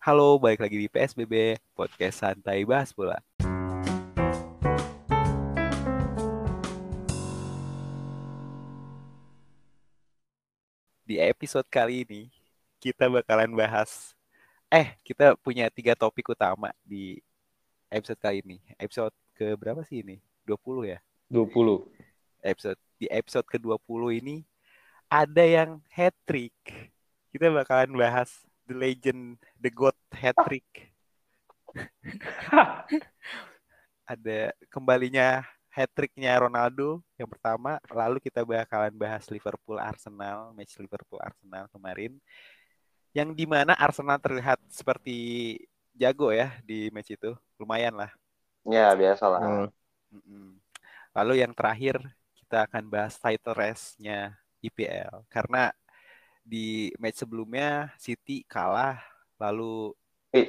Halo, balik lagi di PSBB, podcast santai bahas bola. Di episode kali ini, kita bakalan bahas, eh, kita punya tiga topik utama di episode kali ini. Episode ke berapa sih ini? 20 ya? 20. Episode di episode ke-20 ini ada yang hat trick. Kita bakalan bahas the legend, the god hat trick. ada kembalinya hat tricknya Ronaldo yang pertama, lalu kita bakalan bahas Liverpool Arsenal, match Liverpool Arsenal kemarin. Yang di mana Arsenal terlihat seperti jago ya di match itu, lumayan lah. Ya, biasa lah. Hmm. Mm-mm. Lalu yang terakhir kita akan bahas title race-nya IPL karena di match sebelumnya City kalah lalu Eh.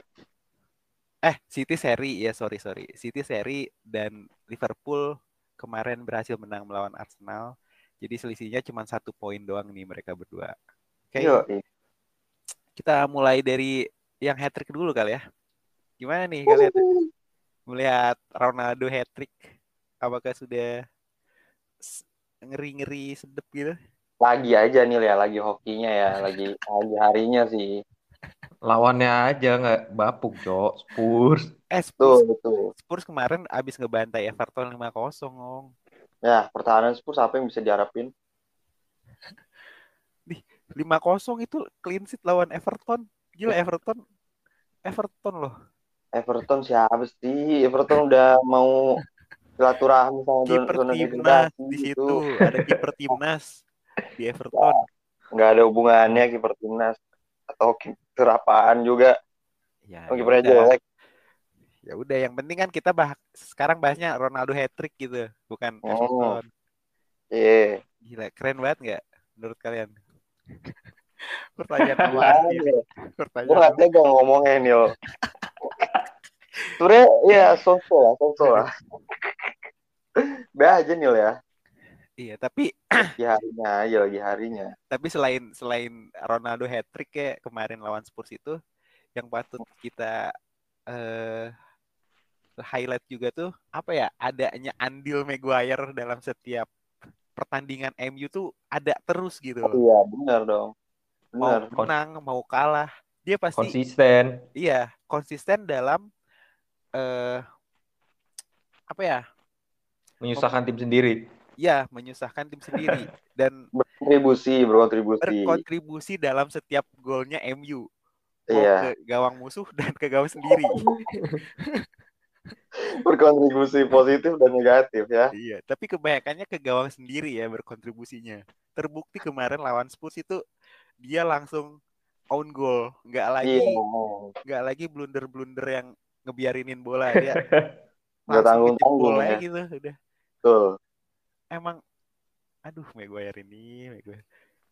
eh City seri ya sorry sorry. City seri dan Liverpool kemarin berhasil menang melawan Arsenal. Jadi selisihnya cuma satu poin doang nih mereka berdua. Oke. Yo, kita mulai dari yang hat trick dulu kali ya. Gimana nih kalian melihat Ronaldo hat trick apakah sudah s- ngeri-ngeri sedep gitu lagi aja nih ya, lagi hokinya ya, lagi lagi harinya sih. Lawannya aja nggak bapuk, Cok. Spurs. eh Spurs, Tuh, betul. Spurs kemarin abis ngebantai Everton 5-0 Ong. Ya, pertahanan Spurs apa yang bisa diharapin? 5-0 itu clean sheet lawan Everton gila Everton Everton loh Everton siapa sih? Everton udah mau silaturahmi sama kiper timnas di gitu. situ ada kiper timnas di Everton Nggak ada hubungannya kiper timnas atau kiper apaan juga. ya Oh, ya kipernya udah. jelek. ya udah yang penting kan kita bah sekarang bahasnya Ronaldo hat trick gitu bukan Oh. Everton Iya. gila keren banget nggak menurut kalian pertanyaan ini ya? Gue pertanyaan nggak tega ngomongnya nih loh. Sebenernya ya sosok lah, sosok lah. Be aja nih ya. Iya tapi Lagi harinya aja, lagi harinya. tapi selain selain Ronaldo hat trick kayak kemarin lawan Spurs itu yang patut kita eh highlight juga tuh apa ya adanya andil Maguire dalam setiap pertandingan MU tuh ada terus gitu loh. Iya, benar dong. Mau Benar. menang, mau kalah, dia pasti Konsisten. iya konsisten dalam eh apa ya? Menyusahkan tim sendiri. Ya, menyusahkan tim sendiri dan Berkontribusi, berkontribusi. berkontribusi dalam setiap golnya MU. Mau Iya, ke gawang musuh dan ke gawang sendiri. berkontribusi positif dan negatif ya. Iya, tapi kebanyakannya ke gawang sendiri ya berkontribusinya. Terbukti kemarin lawan Spurs itu dia langsung own goal, nggak lagi Iya, nggak lagi blunder-blunder yang ngebiarinin bola dia nggak langsung tanggung-tanggung ngejebol ya. gitu udah. Betul. Emang aduh Maguire ini Maguire.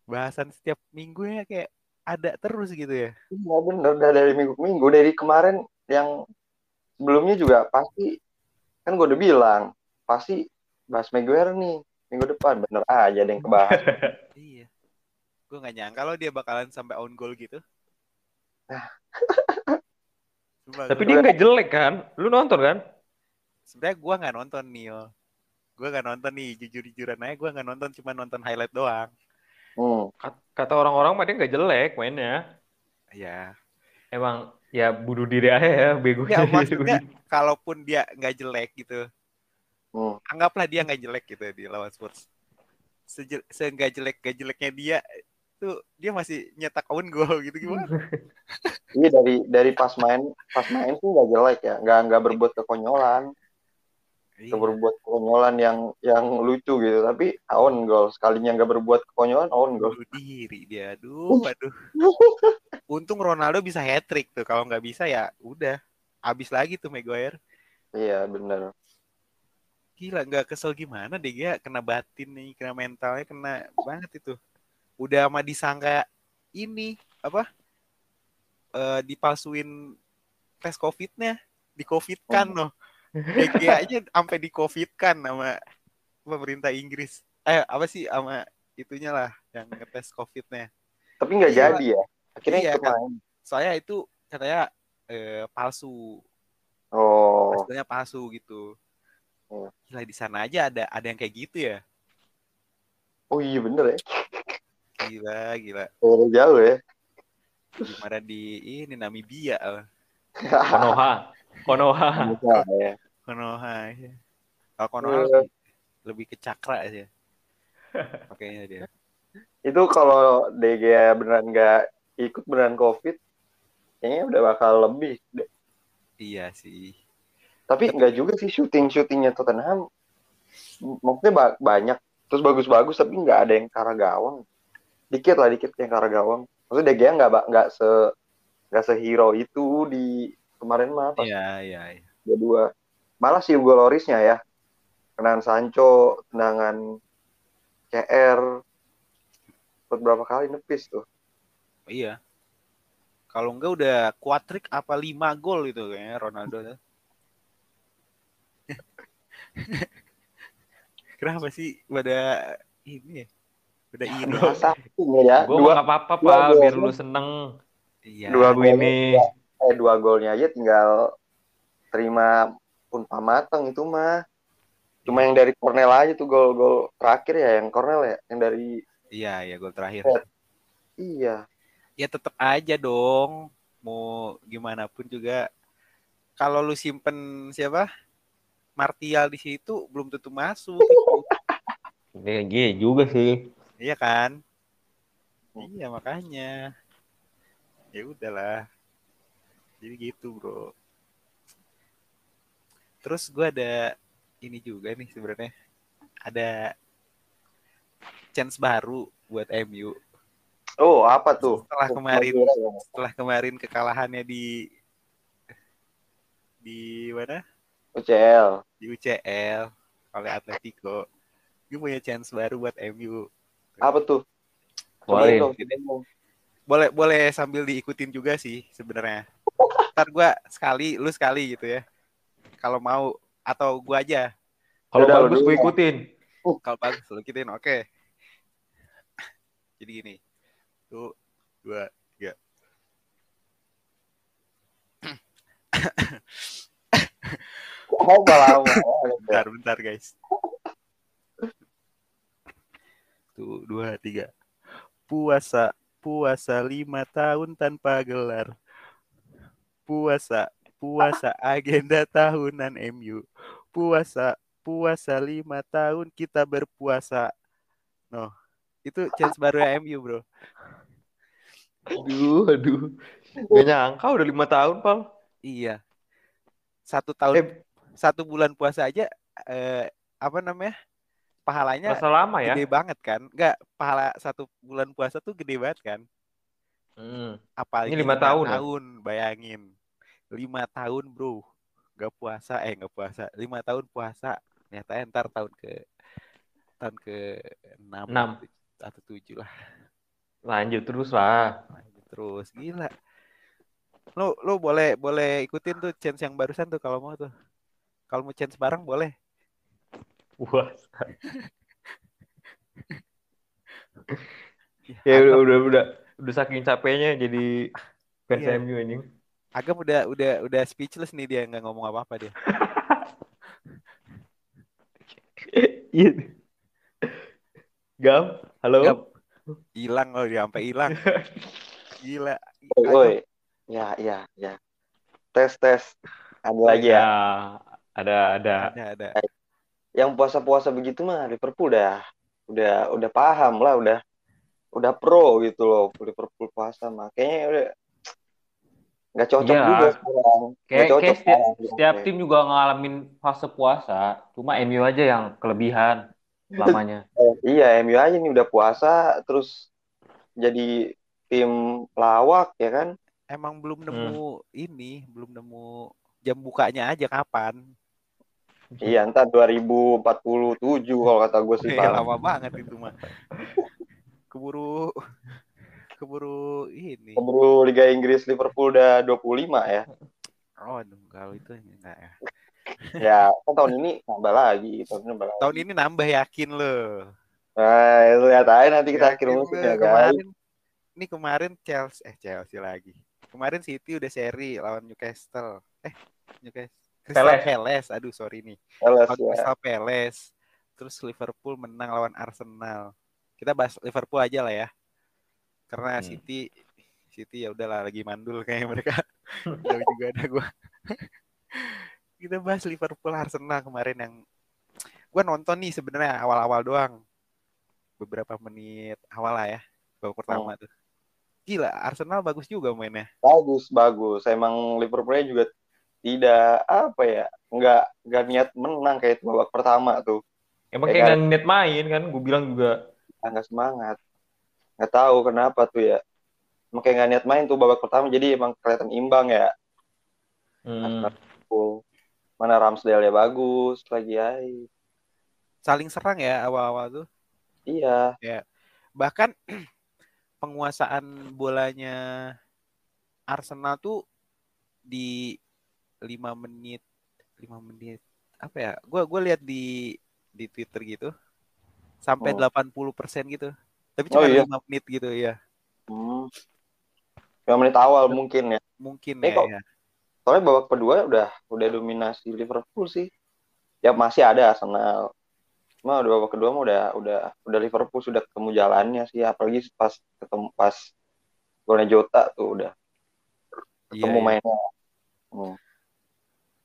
Bahasan setiap minggu ya kayak ada terus gitu ya. Iya bener, udah dari minggu ke minggu dari kemarin yang sebelumnya juga pasti kan gue udah bilang pasti bahas Maguire nih minggu depan bener aja ada yang kebahas. Iya. Gue nggak nyangka kalau dia bakalan sampai own goal gitu. Sumpah, Tapi dia nggak jelek kan? Lu nonton kan? sebenarnya gua nggak nonton nih yo. Gua nggak nonton nih jujur-jujuran aja gua nggak nonton cuma nonton highlight doang. Kat- Kata orang-orang mah dia nggak jelek mainnya. Ya. Emang ya bunuh diri aja ya, bego. Ya maksudnya kalaupun dia nggak jelek gitu, Hmm. anggaplah dia nggak jelek gitu di lawan Spurs. Sejel, seenggak jelek gak jeleknya dia tuh dia masih nyetak own goal gitu gimana? Iya dari dari pas main pas main sih nggak jelek ya, nggak nggak berbuat kekonyolan, Iya. berbuat kekonyolan yang yang lucu gitu, tapi on goal sekalinya nggak berbuat kekonyolan on goal. Bunuh diri dia. Aduh, aduh. Untung Ronaldo bisa hat trick tuh. Kalau nggak bisa ya udah habis lagi tuh Maguire. Iya bener. Gila nggak kesel gimana deh dia kena batin nih, kena mentalnya kena banget itu. Udah sama disangka ini apa? Eh dipalsuin tes COVID-nya, di COVID-kan loh. DG aja sampai di COVID-kan sama pemerintah Inggris. Eh apa sih sama itunya lah yang ngetes COVID-nya. Tapi nggak Iya. jadi ya. Akhirnya Iya, kan. main. Soalnya itu katanya eh, palsu, Oh, hasilnya palsu gitu. Oh. Gila di sana aja ada ada yang kayak gitu ya. oh iya bener ya. Gila, gila. Oh, jauh ya. Gimana di ini Namibia, eh. Konoha. Konoha. Ya. Konoha. ya. Kalau Konoha Iya. lebih, lebih ke cakra aja. Pakainya dia. Itu kalau DG beneran nggak ikut beneran COVID, kayaknya udah bakal lebih. deh. Iya sih. Tapi nggak juga sih syuting-syutingnya Tottenham. Maksudnya ba- banyak, terus bagus-bagus, tapi nggak ada yang ke arah gawang. Dikit lah, dikit yang ke arah gawang. Maksudnya DG nggak nggak se nggak sehero itu di kemarin mah pas Iya, iya, iya. Dua. Malah si Hugo Lorisnya ya. Tendangan Sancho, tendangan CR. Buat berapa kali nepis tuh. Iya. Kalau enggak udah kuatrik apa lima gol itu kayaknya Ronaldo. tuh. Kenapa sih pada ini ya? Udah iri. Masa ya, Gue dua, nggak apa-apa, dua Pak. Biar lu seneng. Iya. dua gol ini. Eh dua golnya aja tinggal terima pun pamateng itu mah. Cuma yang dari Cornel aja tuh gol-gol terakhir ya yang Cornel ya, yang dari Iya, ya gol terakhir. iya. Ya tetap aja dong. Mau gimana pun juga kalau lu simpen siapa? Martial di situ belum tentu masuk. Iya iya juga sih. Iya kan? Iya makanya. Ya udahlah. Jadi gitu bro. Terus gue ada ini juga nih sebenarnya. Ada chance baru buat MU Oh, apa tuh? setelah kemarin ya? setelah kemarin kekalahannya di di mana? UCL. Di UCL oleh Atletico. Gue punya chance baru buat MU. Apa tuh? Boleh. Boleh boleh sambil diikutin juga sih sebenarnya. Ntar gua sekali, lu sekali gitu ya. Kalau mau atau gua aja. Kalau bagus gue ikutin. Kalau bagus lu ikutin, oke. Jadi gini. Tuh, dua, tiga. Oh, malah Bentar, bentar guys. Tuh, dua, tiga. Puasa, puasa lima tahun tanpa gelar. Puasa, puasa agenda tahunan MU. Puasa, puasa lima tahun kita berpuasa. No, itu chance baru MU bro. Aduh, aduh. Gak nyangka udah lima tahun, Pal. Iya. Satu tahun, Eh, satu bulan puasa aja, eh, apa namanya? Pahalanya masa lama ya? gede banget kan? Enggak, pahala satu bulan puasa tuh gede banget kan? Hmm. Apalagi Ini lima tahun ya? tahun, bayangin. Lima tahun bro, nggak puasa, eh nggak puasa. Lima tahun puasa, ternyata ntar tahun ke tahun ke enam, Enam. atau tujuh lah. Lanjut terus lah. Terus gila. Lo lo boleh boleh ikutin tuh chance yang barusan tuh kalau mau tuh. Kalau mau chance bareng boleh. Wah. Ya udah udah udah udah saking capeknya jadi fans Iya. MU ini. Agam udah udah udah speechless nih dia nggak ngomong apa-apa dia. Iya. Gam, halo. Gam. Hilang loh dia sampai hilang. Gila. Agam. woi. Ya, ya, ya. Tes, tes. Ada lagi ya. Ya, ada ada. Ada ada. Yang puasa-puasa begitu mah Liverpool udah udah udah paham lah, udah udah pro gitu loh Liverpool puasa mah. Kayaknya udah nggak cocok Iya. juga sekarang. Kayak, cocok kayak setiap, sekarang. setiap tim juga ngalamin fase puasa, cuma MU aja yang kelebihan lamanya. Eh, iya, MU aja nih udah puasa terus jadi tim lawak ya kan. Emang belum Hmm. nemu ini, belum nemu jam bukanya aja kapan. Iya, ntar 2047 kalau kata gue sih. Ya, Pak. lama banget itu mah. Keburu keburu ini. Keburu Liga Inggris Liverpool udah 25 ya. Oh, aduh, kalau itu enggak ya. Ya, kan tahun ini nambah lagi. Tahun ini nambah lagi. Tahun ini nambah yakin loh. Nah, itu lihat aja nanti kita akhir musim ya, guys. kemarin ini kemarin Chelsea eh Chelsea lagi. Kemarin City udah seri lawan Newcastle. Eh, Newcastle. Crystal Palace. Aduh, sorry nih. Lawan ya. Crystal Palace. Terus Liverpool menang lawan Arsenal. Kita bahas Liverpool aja lah ya. Karena Hmm. City City ya udahlah lagi mandul kayak mereka. Jauh juga ada gua. Kita bahas Liverpool Arsenal kemarin yang gua nonton nih sebenarnya awal-awal doang. Beberapa menit awal lah ya. Babak pertama tuh. Gila, Arsenal bagus juga mainnya. Bagus, bagus. Emang Liverpoolnya juga tidak apa ya, nggak nggak niat menang kayak itu babak pertama tuh. Emang Ya kayak kan? nggak net main kan? Gue bilang juga. nggak semangat. Nggak tahu kenapa tuh ya. Emang kayak nggak niat main tuh babak pertama, jadi emang kelihatan imbang ya. Hmm. Liverpool. Mana Ramsdale ya bagus lagi ya. Saling serang ya awal-awal tuh. Iya, bahkan penguasaan bolanya Arsenal tuh di lima menit lima menit apa ya gua gua lihat di di Twitter gitu sampai Oh. 80% gitu tapi Oh, cuma iya. lima menit gitu ya Hmm. Lima menit awal mungkin ya. mungkin Eh, ya, kok- ya. Soalnya babak kedua udah udah dominasi Liverpool sih. Ya masih ada Arsenal. Cuma udah babak kedua mah udah udah udah Liverpool sudah ketemu jalannya sih. Apalagi pas ketemu pas golnya Jota tuh udah Iya, ketemu iya. mainnya. Hmm.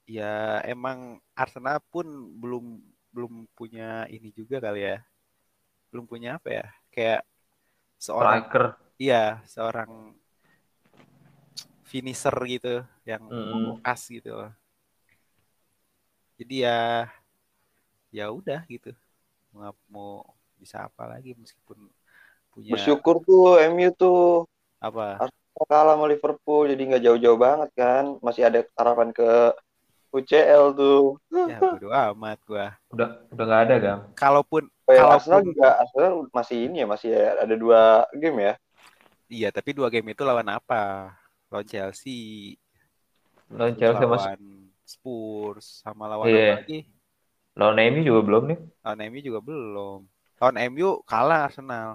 Ya emang Arsenal pun belum belum punya ini juga kali ya belum punya apa ya kayak seorang Striker. Iya, seorang finisher gitu yang Mm-mm. khas gitu loh. Jadi ya ya udah gitu. Mau, mau bisa apa lagi meskipun punya Bersyukur tuh MU tuh apa? kalah sama Liverpool jadi nggak jauh-jauh banget kan. Masih ada harapan ke UCL tuh. Ya bodo amat gua. Udah udah nggak ada Gam. Kalaupun Oh, ya, Kalaupun- Arsenal juga Arsenal masih ini ya masih ada dua game ya. iya, tapi dua game itu lawan apa? Lawan Chelsea, Lawan Chelsea sama lawan Spurs, sama lawan Iya. apa lagi? lawan MU juga belum nih. Lawan MU juga belum. Lawan MU kalah Arsenal.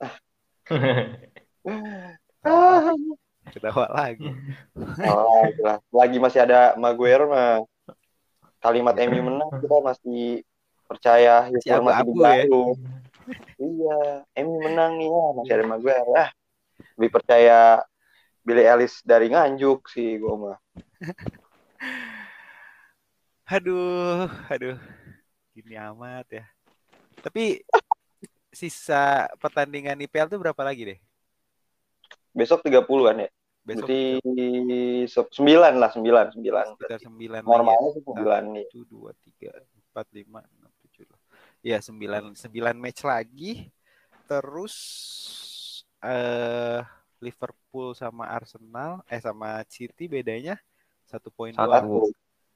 Ketawa lagi. oh, jelas. Lagi masih ada Maguire mah. Kalimat MU menang kita masih percaya Masih Liverpool masih ya. Iya, MU menang nih ya, masih ada Maguire. Ah, lebih percaya Billy Ellis dari Nganjuk sih gua mah. Aduh, aduh. Gini amat ya. Tapi sisa pertandingan IPL tuh berapa lagi deh? Besok 30-an ya. Besok Berarti se- sembilan lah, sembilan, sembilan. sekitar 9 lagi ya. Normalnya sih sembilan nih. 1, 2, 3, 4, 5, 6, 7. Ya, 9, 9 match lagi. Terus eh Liverpool sama Arsenal, eh sama City bedanya satu poin Satu. doang. Satu.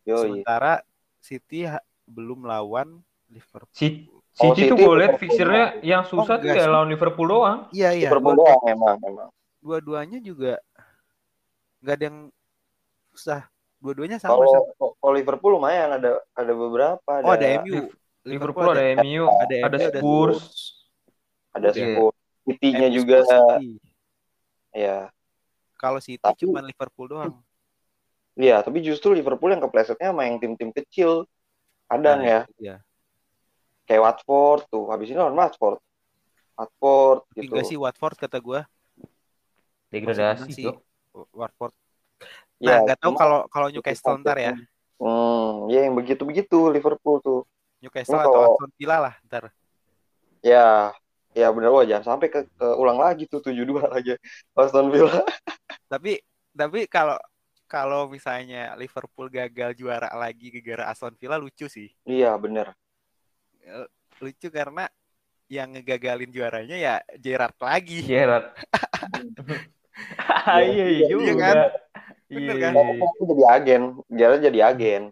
Yoi. Sementara City belum lawan Liverpool. Si Oh, City tuh City gue liat fixernya yang Oh, susah tuh enggak ya lawan Liverpool doang. Iya, iya. Liverpool Dua- doang emang, emang. Dua-duanya juga nggak ada yang susah. Dua-duanya sama. sama. Kalau kalau Liverpool lumayan ada ada beberapa ada Oh, ada MU. Liverpool ada MU, ada, ada MU, Spurs. ada Udah. Spurs. City-nya MU, juga City. ya. Kalau City Tapi- cuma Liverpool doang. Iya, tapi justru Liverpool yang keplesetnya sama yang tim-tim kecil. Kadang Nah, ya, Iya. kayak Watford tuh. Habis ini lawan Watford. Watford Tapi gitu. Enggak sih Watford kata gua. Degradasi Masih Watford. Ya, Nah, nggak tahu cuma- kalau kalau Newcastle ntar ya. Hmm, ya yang begitu-begitu Liverpool tuh. Newcastle atau kalau- Aston Villa lah ntar. Ya, ya bener wah jangan sampai ke, ke ulang lagi tuh 7-2 lagi Aston Villa. Tapi tapi kalau kalau misalnya Liverpool gagal juara lagi gara-gara Aston Villa lucu sih. Iya, bener. Lucu karena yang ngegagalin juaranya ya Gerrard lagi. Gerrard. Iya Iya juga. kan? Iya. Bener kan? Tapi aku jadi agen, Gerrard jadi agen.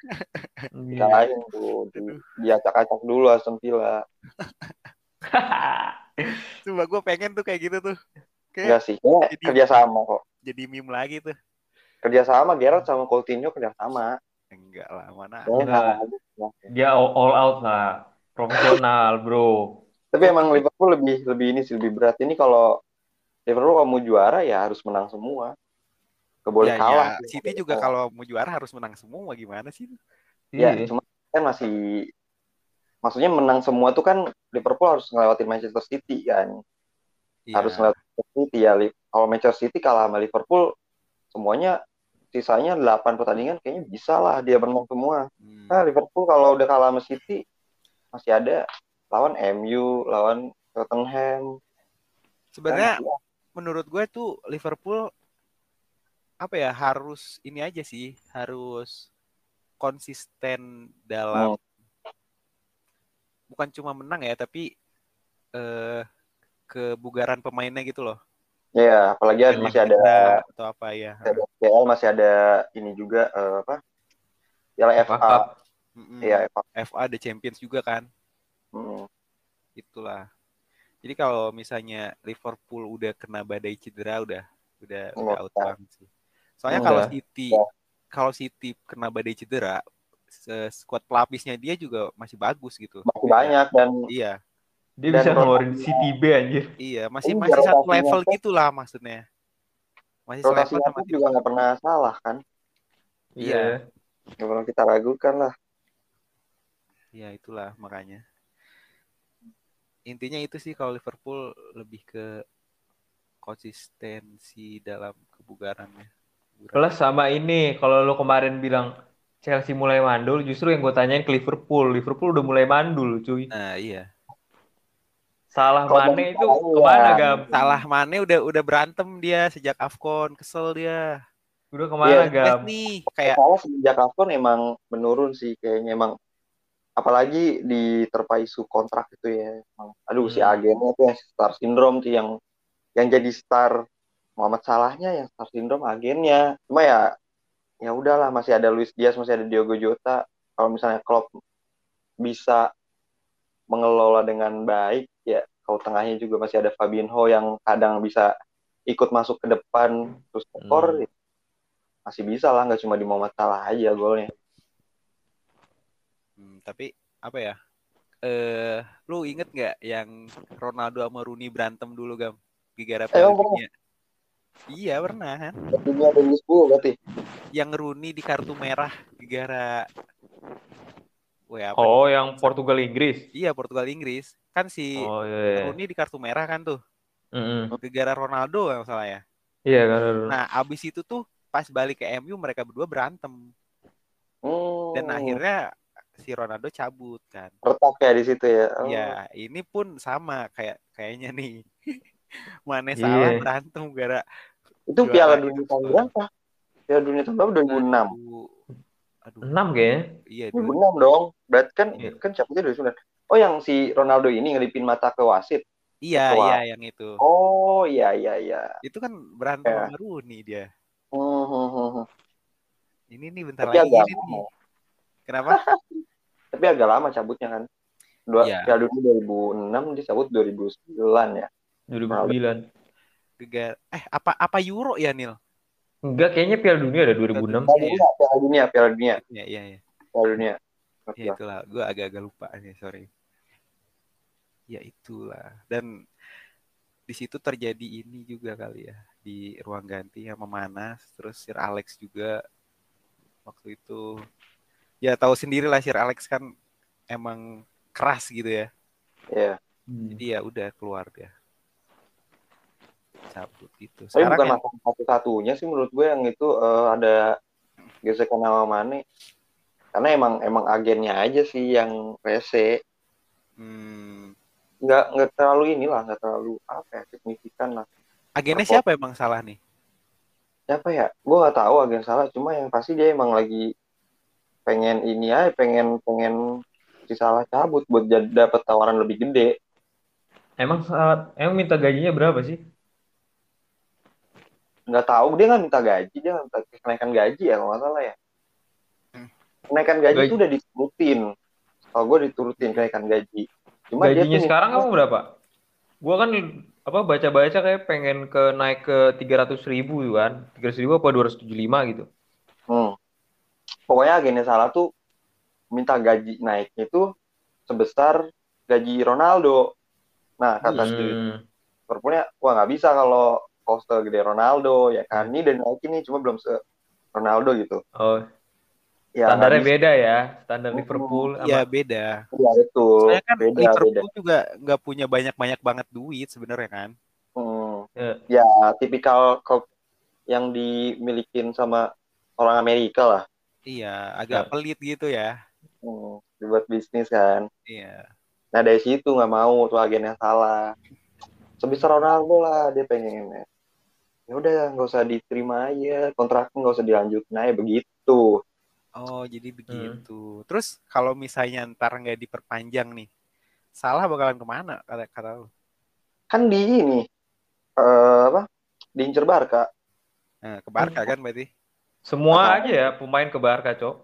Iya. Salahin tuh, di, diacak-acak dulu Aston Villa. Coba gue pengen tuh kayak gitu tuh. Kayak Enggak sih, kayaknya Jadi- kerjasama kok. jadi meme lagi tuh. Kerjasama Gerrard sama Coutinho kerjasama. Enggak lah, mana. Enggak. Dia all, all out lah. Profesional, bro. Tapi emang Liverpool lebih lebih ini sih lebih berat. Ini kalau Liverpool kalau mau juara ya harus menang semua. nggak boleh ya, kalah. ya. City juga kalau mau juara harus menang semua gimana sih? Ya, Iya. cuma kan masih maksudnya menang semua tuh kan Liverpool harus ngelewatin Manchester City kan. Iya. Harus ngelewatin Manchester City ya. Kalau Manchester City kalah sama Liverpool semuanya sisanya 8 pertandingan kayaknya bisa lah dia menang semua. Hmm. Nah, Liverpool kalau udah kalah sama City masih ada lawan MU, lawan Tottenham. Sebenarnya Kan, menurut gue tuh Liverpool apa ya harus ini aja sih harus konsisten dalam Hmm. bukan cuma menang ya tapi eh kebugaran pemainnya gitu loh. ya, apalagi Bukan masih ada atau apa ya. masih ada FPL, masih ada ini juga eh, apa? Piala FA FA. Cup. Mm-mm. Iya, FA. FA ada Champions juga kan. Mm. Itulah. Jadi kalau misalnya Liverpool udah kena badai cedera udah udah udah out Udah. banget sih. Soalnya Udah. kalau City Udah. kalau City kena badai cedera, squad pelapisnya dia juga masih bagus gitu. Masih banyak dan Iya, Dia Dan bisa rotasi- ngeluarin City B anjir. iya masih Iya, masih satu level gitulah maksudnya. Masih selevel rotasinya sama juga nggak pernah salah kan. Iya. Nggak pernah kita ragukan lah. Iya itulah makanya. Intinya itu sih kalau Liverpool lebih ke konsistensi dalam kebugarannya. Kebugaran. Plus sama ini, kalau lo kemarin bilang Chelsea mulai mandul, justru yang gue tanyain ke Liverpool. Liverpool udah mulai mandul, cuy. Nah iya. Salah Kalau Mane itu saya, ke mana, ya. Gam? Salah Mane udah udah berantem dia sejak Afcon, kesel dia. Udah ke mana, Iya, Gam? Nih kayak Salah semenjak Afcon emang menurun sih kayaknya emang apalagi di terpa isu kontrak itu ya. Aduh si Hmm. agennya tuh yang star syndrome tuh yang yang jadi star Muhammad Salahnya yang star syndrome agennya. Cuma ya ya udahlah masih ada Luis Diaz, masih ada Diogo Jota. Kalau misalnya Klopp bisa mengelola dengan baik ya kalau tengahnya juga masih ada Fabinho yang kadang bisa ikut masuk ke depan terus skor Hmm. ya masih bisa lah nggak cuma di Muhammad Salah aja golnya tapi apa ya? Eh, lu inget nggak yang Ronaldo sama Rooney berantem dulu gam? Gara-gara Eh, Piala? Dunia. Iya pernah kan? Dunia 2010 berarti Yang Rooney di kartu merah gara Weh, apa? Oh, yang Portugal Inggris. Iya Portugal Inggris. Kan si Oh, iya. iya. Rooney di kartu merah kan tuh. Mm-mm. Gara-gara Ronaldo yang salah ya. Iya, kan. Nah, abis itu tuh pas balik ke MU mereka berdua berantem. hmm, Dan akhirnya si Ronaldo cabut kan. retak ya di situ ya Oh, Ya, ini pun sama kayak kayaknya nih. Mane Iya. salah berantem gara itu juara Piala Dunia tahun berapa Piala Dunia tahun berapa 2006 Aduh, aduh, 6 kayaknya. iya itu. 2006 dong berarti kan Iya. kan siapa sih 2009 oh yang si Ronaldo ini ngelipin mata ke wasit Iya, Ketua. iya yang itu. oh iya iya iya Itu kan berantem Ya. sama Rooney dia. Hmm, hmm. Ini nih bentar tapi lagi ini nih. Kenapa? tapi agak lama cabutnya kan dua Iya. Piala Dunia 2006 dicabut 2009 ya 2009. Gegar eh apa apa Euro ya Nil? Enggak, kayaknya Piala Dunia ada 2006. Piala. Dunia Piala Dunia Piala Dunia Iya, iya, iya. Piala Dunia Ya itulah, gue agak-agak lupa nih, sorry. Ya itulah. Dan di situ terjadi ini juga kali ya di ruang ganti yang memanas, terus Sir Alex juga waktu itu ya tahu sendiri lah Sir Alex kan emang keras gitu ya. Iya. Hmm. Jadi ya udah keluar dia. Cabut itu. Tapi Sekarang bukan yang, masalah satu-satunya sih menurut gue yang itu eh, ada gesekan sama Mane. Karena emang emang agennya aja sih yang rese. hmm, Nggak nggak terlalu inilah, nggak terlalu apa ya, signifikan lah. agennya Apa? siapa emang salah nih? Siapa ya? Gue nggak tahu agen salah. Cuma yang pasti dia emang lagi pengen ini aja, pengen pengen si salah cabut buat dapat tawaran lebih gede. Emang saat emang minta gajinya berapa sih? Nggak tahu dia nggak minta gaji, dia nggak minta kenaikan gaji ya kalau nggak salah ya. Hmm. Kenaikan gaji Gaji- itu udah diturutin. Kalau gue diturutin kenaikan gaji. Cuma dia Gajinya tuh sekarang kamu berapa? Gua kan apa baca-baca kayak pengen ke naik ke 300 ribu kan. 300 ribu apa 275 gitu. Hmm. Pokoknya agennya salah tuh minta gaji naiknya itu sebesar gaji Ronaldo. Nah kata si Hmm. Liverpoolnya, wah nggak bisa kalau Costa gede Ronaldo ya kan ini dan naikin nih cuma belum se Ronaldo gitu Oh, ya standarnya beda ya. Standar Hmm, Liverpool sama Iya beda. Iya itu Soalnya kan beda Liverpool beda juga nggak punya banyak-banyak banget duit sebenarnya kan. Hmm. Ya. ya tipikal klub yang dimilikin sama orang Amerika lah Iya, agak Ya. pelit gitu ya. hmm. dibuat bisnis kan Iya. nah dari situ nggak mau tuh agen yang salah sebisa Ronaldo lah dia pengen ya udah nggak usah diterima aja kontraknya nggak usah dilanjutin aja begitu Oh, jadi begitu. Terus kalau misalnya ntar nggak diperpanjang nih, salah bakalan ke mana kata kata lu? kan di ini eh, apa diincer Barca Nah, ke Barca kan berarti. Semua aja ya pemain ke Barca, Cok.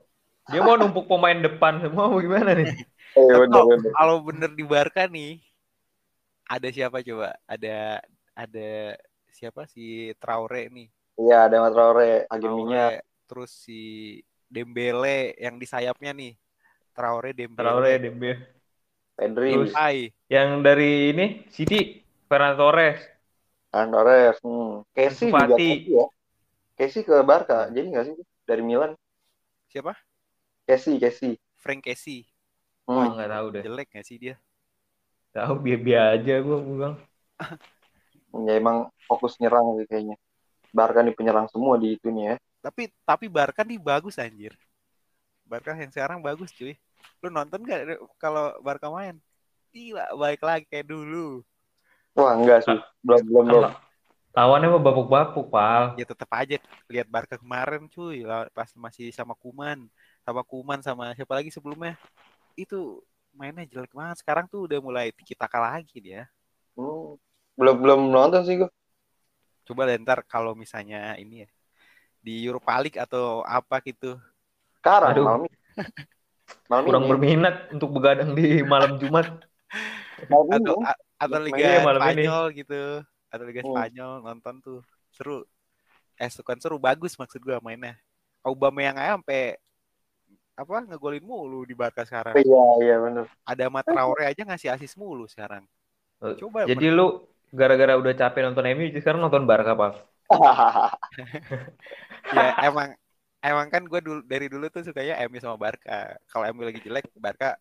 Dia mau numpuk pemain depan semua mau gimana nih? eh, bener, kalau, bener. kalau bener di Barca nih, ada siapa coba? Ada ada siapa si Traore nih? iya ada Mas Traore Traore, terus si Dembele yang di sayapnya nih. Traore Dembele. Traore, Dembele. Pedri Terus- Yang dari ini City, Ferran Torres. Kan Torres hmm. Casey juga. Casey ya Casey ke Barca jadi nggak sih dari Milan siapa? Casey Casey Frank Casey. Oh, hmm. nggak tahu deh. Jelek gak sih dia? Tahu biar-biar aja gua bilang. ya emang fokus nyerang sih kayaknya Barca nih penyerang semua di itu nih ya Tapi tapi Barca nih bagus anjir. Barca yang sekarang bagus cuy. Lu nonton gak kalau Barca main? Gila, baik lagi kayak dulu. wah enggak sih belum belum belum Lawannya mah bapuk-bapuk, Pal. Ya tetap aja lihat Barca kemarin cuy, pas masih sama Kuman, sama Kuman sama siapa lagi sebelumnya. Itu mainnya jelek banget. Sekarang tuh udah mulai tiki taka lagi dia. Hmm. belum belum nonton sih gue Coba deh ntar kalau misalnya ini ya di Europa League atau apa gitu. sekarang Aduh. malam ini malam Kurang ini berminat untuk begadang di malam Jumat. malam ini Atau atau Liga Mainnya malam ini. Spanyol gitu. Atau Liga Hmm. Spanyol nonton tuh. Seru. Eh bukan seru bagus maksud gua mainnya. Aubameyang aja sampai apa ngegolin mulu di Barca sekarang. iya iya benar Ada sama Traore aja ngasih asis mulu sekarang. Coba Jadi lu gara-gara udah capek nonton MU, jadi sekarang nonton Barca, Pal. ya emang emang kan gue dulu dari dulu tuh sukanya MU sama Barca. Kalau MU lagi jelek, Barca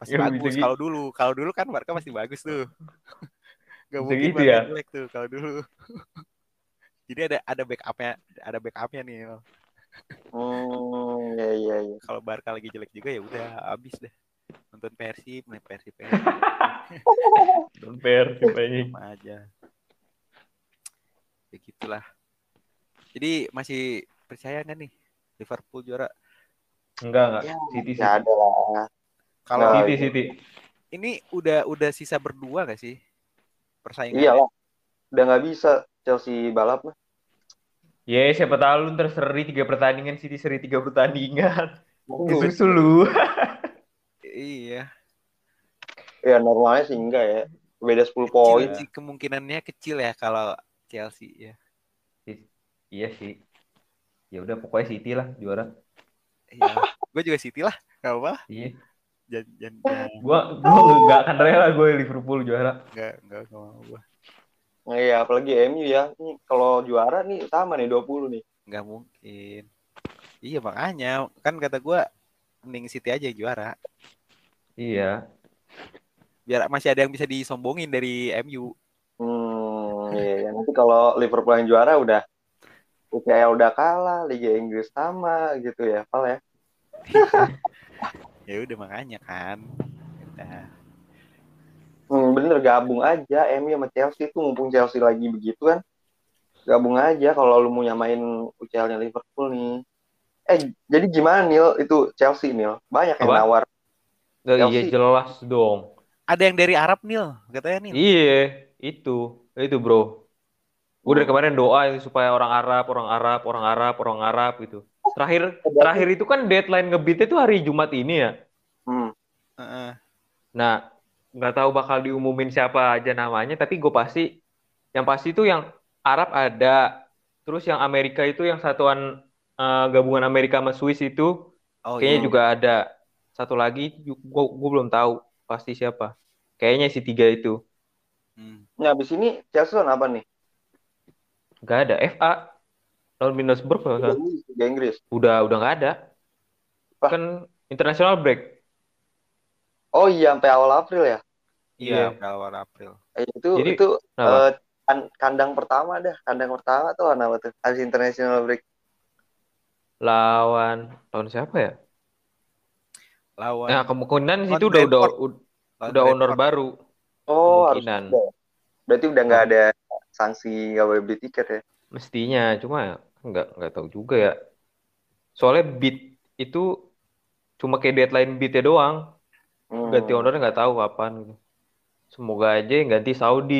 pasti Ya, bagus. Kalau dulu, kalau dulu kan Barca pasti bagus tuh. Gak Bisa mungkin gitu ya? jelek tuh kalau dulu. Jadi ada ada backupnya, ada backupnya nih. hmm iya iya iya Kalau Barca lagi jelek juga ya udah habis deh. Nonton Persib, main Persib, Nonton Persib aja. sama aja. Ya gitulah. Jadi masih percaya nggak nih Liverpool juara? Enggak, enggak. ya, City, City. ada lah Kalau City, City. ini udah udah sisa berdua gak sih persaingan? iyalah udah nggak bisa Chelsea balap mah Ya, siapa tahu lu ntar seri tiga pertandingan, City seri tiga pertandingan. Uh, Disusul lu. Iya. ya normalnya sih enggak ya beda 10 Kecil poin sih, kemungkinannya kecil ya kalau Chelsea ya. Iya sih. Ya udah pokoknya City lah juara. Iya. gue juga City lah, gak apa. Iya. Jangan. Gua gua enggak akan rela gue Liverpool juara. Enggak, enggak, enggak mau gue. Iya, apalagi MU ya. Nih, kalau juara nih sama nih 20 nih. Enggak mungkin. Iya makanya kan kata gue mending City aja yang juara. Iya. Biar masih ada yang bisa disombongin dari MU. Hmm, iya. Nanti kalau Liverpool yang juara udah UCL udah kalah, Liga Inggris sama gitu ya, Pal ya. Ya udah makanya kan. Udah. Hmm, bener gabung aja MU sama Chelsea tuh mumpung Chelsea lagi begitu kan. Gabung aja kalau lu mau nyamain UCL-nya Liverpool nih. Eh, jadi gimana Nil itu Chelsea Nil? Banyak yang Apa? nawar. Nggak, iya jelas dong. Ada yang dari Arab Nil, katanya Nil. Iya, itu. Itu, Bro. Gue dari kemarin doa itu supaya orang Arab, orang Arab, orang Arab, orang Arab gitu. Terakhir terakhir itu kan deadline ngebitnya itu hari Jumat ini ya. Hmm. Heeh. Nah, nggak tahu bakal diumumin siapa aja namanya, tapi gue pasti yang pasti itu yang Arab ada, terus yang Amerika itu yang satuan eh, gabungan Amerika sama Swiss itu Oh kayaknya iya. juga ada. Satu lagi gue gue belum tahu pasti siapa. Kayaknya si tiga itu. Hmm. Nah, habis ini Chelsea apa nih? Nggak ada. FA. Lawan Middlesbrough Liga salah. Inggris, udah udah nggak ada. Wah. Kan international break. Oh iya, sampai awal April ya. Iya, Iya. awal April. Eh, itu Jadi, itu kan- kandang pertama dah, kandang pertama tuh apa tuh? Habis international break. Lawan lawan siapa ya? Lawan Nah, kemungkinan Lawan situ udah udah lawan udah owner baru. Oh, harus Kemungkinan. ada. Berarti udah nggak ada sanksi nggak boleh beli tiket ya? Mestinya, cuma ya nggak nggak tahu juga ya. Soalnya bid itu cuma kayak deadline bidnya doang. Hmm. Ganti ownernya nggak tahu kapan gitu. Semoga aja yang ganti Saudi.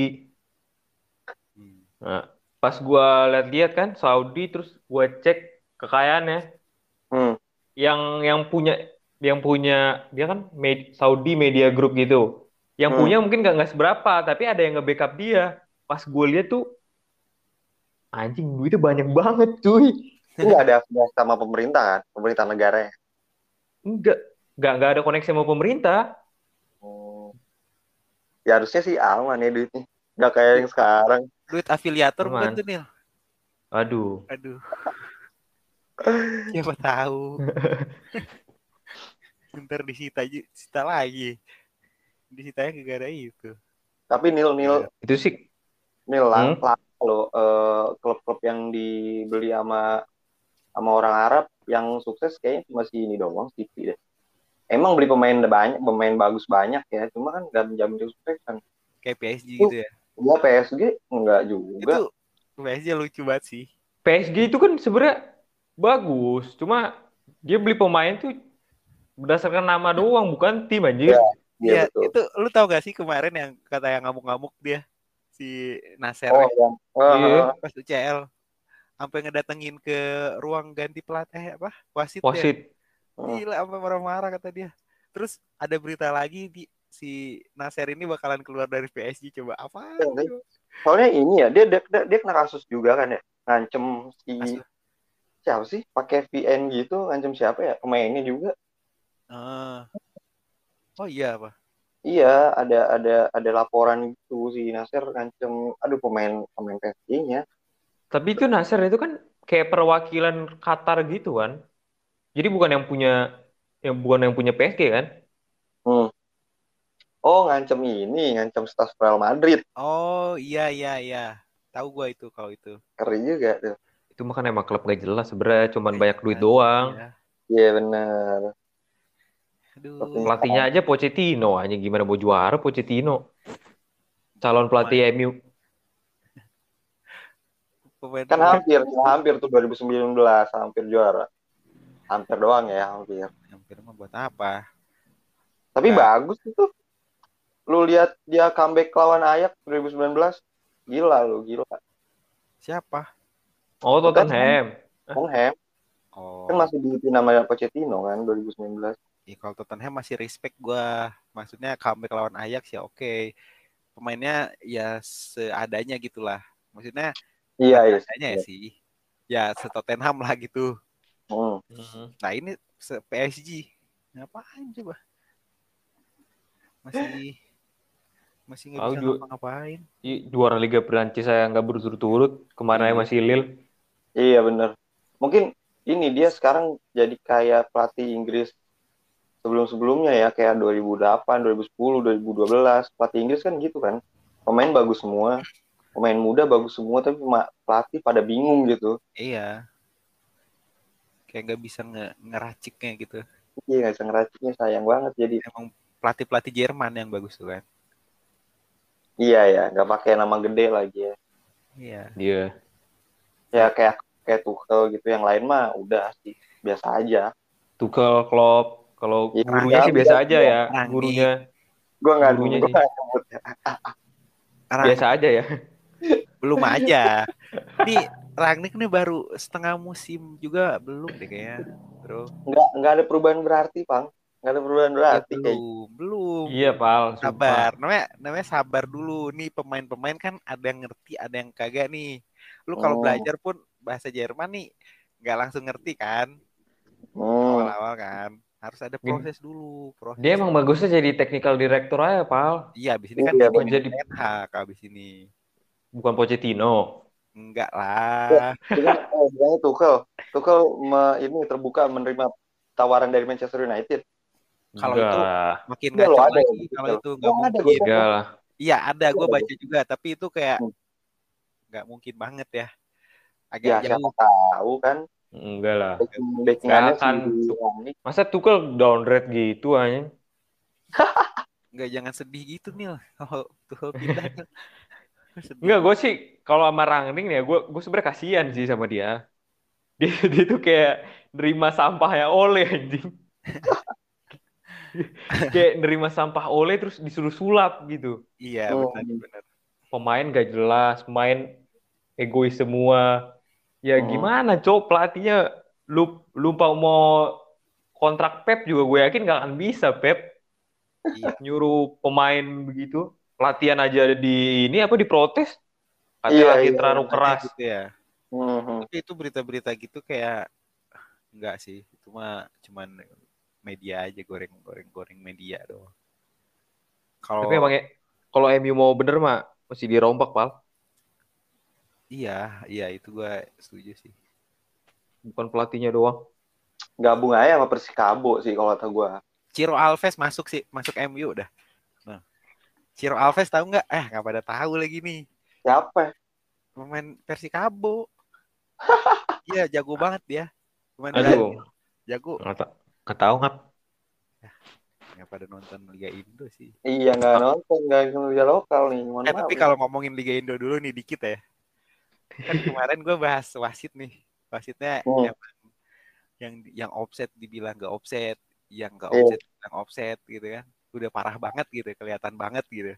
Hmm. Nah, pas gua lihat-lihat kan Saudi terus gua cek kekayaannya Hmm. yang yang punya yang punya dia kan med- Saudi Media Group gitu. Yang Hmm. punya mungkin nggak nggak seberapa, tapi ada yang nge-backup dia. Pas gue lihat tuh anjing duitnya banyak banget cuy. Itu nggak ada afiliasi sama pemerintah kan? Pemerintah negaranya. Enggak, nggak nggak ada koneksi sama pemerintah. Hmm. Ya harusnya sih aman ya duitnya. Nggak kayak yang sekarang. Duit afiliator bukan tuh, Nil? Aduh, Aduh. Siapa tahu. Ntar disita, disita lagi. Disitanya gara-gara itu. Tapi nil nil itu sih nil lang Hmm? Loh eh, klub-klub yang dibeli sama sama orang Arab yang sukses kayaknya cuma si ini doang City deh. Emang beli pemain banyak, pemain bagus banyak ya, cuma kan nggak menjamin kesuksesan. Kayak PSG Oh. gitu ya. Gua PSG enggak juga. Itu PSG lucu banget sih. PSG itu kan sebenarnya bagus, cuma dia beli pemain tuh berdasarkan nama doang, bukan tim anjir. Iya. Iya betul. itu lu tau gak sih kemarin yang kata yang ngamuk-ngamuk dia si Nasser Oh, yang Iya. eh, pas UCL sampai ngedatengin ke ruang ganti pelatih apa wasit ya. Wasit. Hmm. Gila sampai marah-marah kata dia. Terus ada berita lagi di si Nasser ini bakalan keluar dari PSG coba apa? Iya, soalnya ini ya dia dia, dia, dia kena kasus juga kan ya, ngancem si Kasus. siapa sih pakai VN gitu, ngancem siapa ya pemainnya juga. Ah. Oh iya apa? Iya, ada ada ada laporan gitu si Nasir ngancem, aduh pemain pemain PSG-nya. Tapi itu Nasser itu kan kayak perwakilan Qatar gitu kan. Jadi bukan yang punya yang bukan yang punya PSG kan? Hmm. Oh, ngancem ini, ngancem staf Real Madrid. Oh iya iya iya. Tahu gua itu kalau itu. Keren juga tuh. Itu mah kan emang klub gak jelas sebenarnya, cuman banyak duit Iya. doang. Iya. Iya benar. Aduh. Pelatihnya aja Pochettino, hanya gimana mau juara Pochettino. Calon pelatih MU. Pemain Kan hampir, hampir tuh 2019 hampir juara. Hampir doang ya, hampir. hampir mah buat apa? Tapi Nah. bagus itu. Lu lihat dia comeback lawan Ajax 2019. Gila lu, gila. Siapa? Oh, Tottenham. Tottenham Oh. kan masih dipimpin nama Pochettino kan 2019. Iya, kalau Tottenham masih respect gua. Maksudnya comeback lawan Ajax ya oke. Pemainnya ya seadanya gitulah. Maksudnya Iya, iya. seadanya ya sih. Ya se-Tottenham lah gitu. Hmm. Nah ini se PSG. Ngapain coba? Masih masih nggak bisa ngapa-ngapain. I- Juara Liga Prancis saya nggak berturut-turut. Kemarin Iya. masih Lille. Iya bener. Mungkin ini dia sekarang jadi kayak pelatih Inggris sebelum-sebelumnya ya kayak 2008, 2010, 2012. Pelatih Inggris kan gitu kan. Pemain bagus semua. Pemain muda bagus semua tapi pelatih pada bingung gitu. Iya. Kayak nggak bisa nge ngeraciknya gitu. Iya nggak bisa ngeraciknya sayang banget jadi. Emang pelatih-pelatih Jerman yang bagus tuh kan. Iya ya nggak pakai nama gede lagi ya. Iya. Dia. Ya kayak kayak Tuchel gitu yang lain mah udah sih biasa aja. Tuchel, Klopp. Kalau Iya, gurunya sih biasa aja ya. Gurunya Gue nggak Gurunya gua sih. ya. Biasa aja ya. belum aja. Nih Rangnick nih baru setengah musim juga belum deh kayaknya, bro. nggak nggak ada perubahan berarti pang. Nggak ada perubahan Ya, berarti kayak belum, belum. Iya, Pal. sumpah. Sabar, namanya namanya sabar dulu. Nih pemain-pemain kan ada yang ngerti, ada yang kagak nih. Lu kalau Oh. belajar pun bahasa Jerman nih nggak langsung ngerti kan, Hmm. awal-awal kan. Harus ada proses dulu, proses. Dia emang bagusnya jadi technical director aja, Pal. Iya, abis ini kan Iya, jadi jadi- Ten Hag abis ini. Bukan Pochettino. Enggak lah. Dengan eh, Tuchel, Tuchel me- ini terbuka menerima tawaran dari Manchester United. Kalau itu makin lo ada lagi ya, kalau itu nggak Oh, ada, mungkin. Enggak lah. Iya ada, gue baca juga, tapi itu kayak Hmm. nggak mungkin banget ya. Ya Agak siapa jauh. tahu kan Enggak lah. backing backingannya Nggak akan. Masa Tuchel downgrade gitu anjing? Nggak jangan sedih gitu Nil. Kalau tuh pindah. Enggak, gue sih kalau sama Rangnick nih ya, gue gue sebenarnya kasihan sih sama dia. Dia, dia tuh kayak nerima sampahnya oleh anjing. kayak nerima sampah oleh terus disuruh sulap gitu. Iya Oh. benar benar. Pemain gak jelas, pemain egois semua. Ya Hmm. gimana, Cok? Pelatihnya lu lupa mau kontrak Pep juga gue yakin gak akan bisa Pep Iya. nyuruh pemain begitu. Pelatihan aja di ini apa diprotes. Katanya Iya, lagi iya. terlalu keras. Gitu ya. Mhm. Tapi itu berita-berita gitu kayak enggak sih. Itu mah cuman media aja goreng-goreng goreng media doang. Kalau Tapi emangnya kalau MU mau bener mah mesti dirombak, Pal. Iya, iya itu gue setuju sih. Bukan pelatihnya doang. Gabung aja sama Persikabo sih kalau kata gua. Ciro Alves masuk sih, masuk MU udah. Nah. Ciro Alves tahu nggak? Eh, nggak pada tahu lagi nih. Siapa? Pemain Persikabo. Iya, jago banget dia. Pemain. Aduh, Jago. nggak nggak tahu nggak. Nggak pada nonton Liga Indo sih. Iya nggak nonton nggak Liga lokal nih. Mohon Eh, tapi kalau ngomongin Liga Indo dulu nih dikit ya. Kan kemarin gue bahas wasit nih. Wasitnya Hmm. emang yang yang offset dibilang nggak offset, yang nggak Iya. offset bilang offset gitu kan. Udah parah banget gitu, kelihatan banget gitu.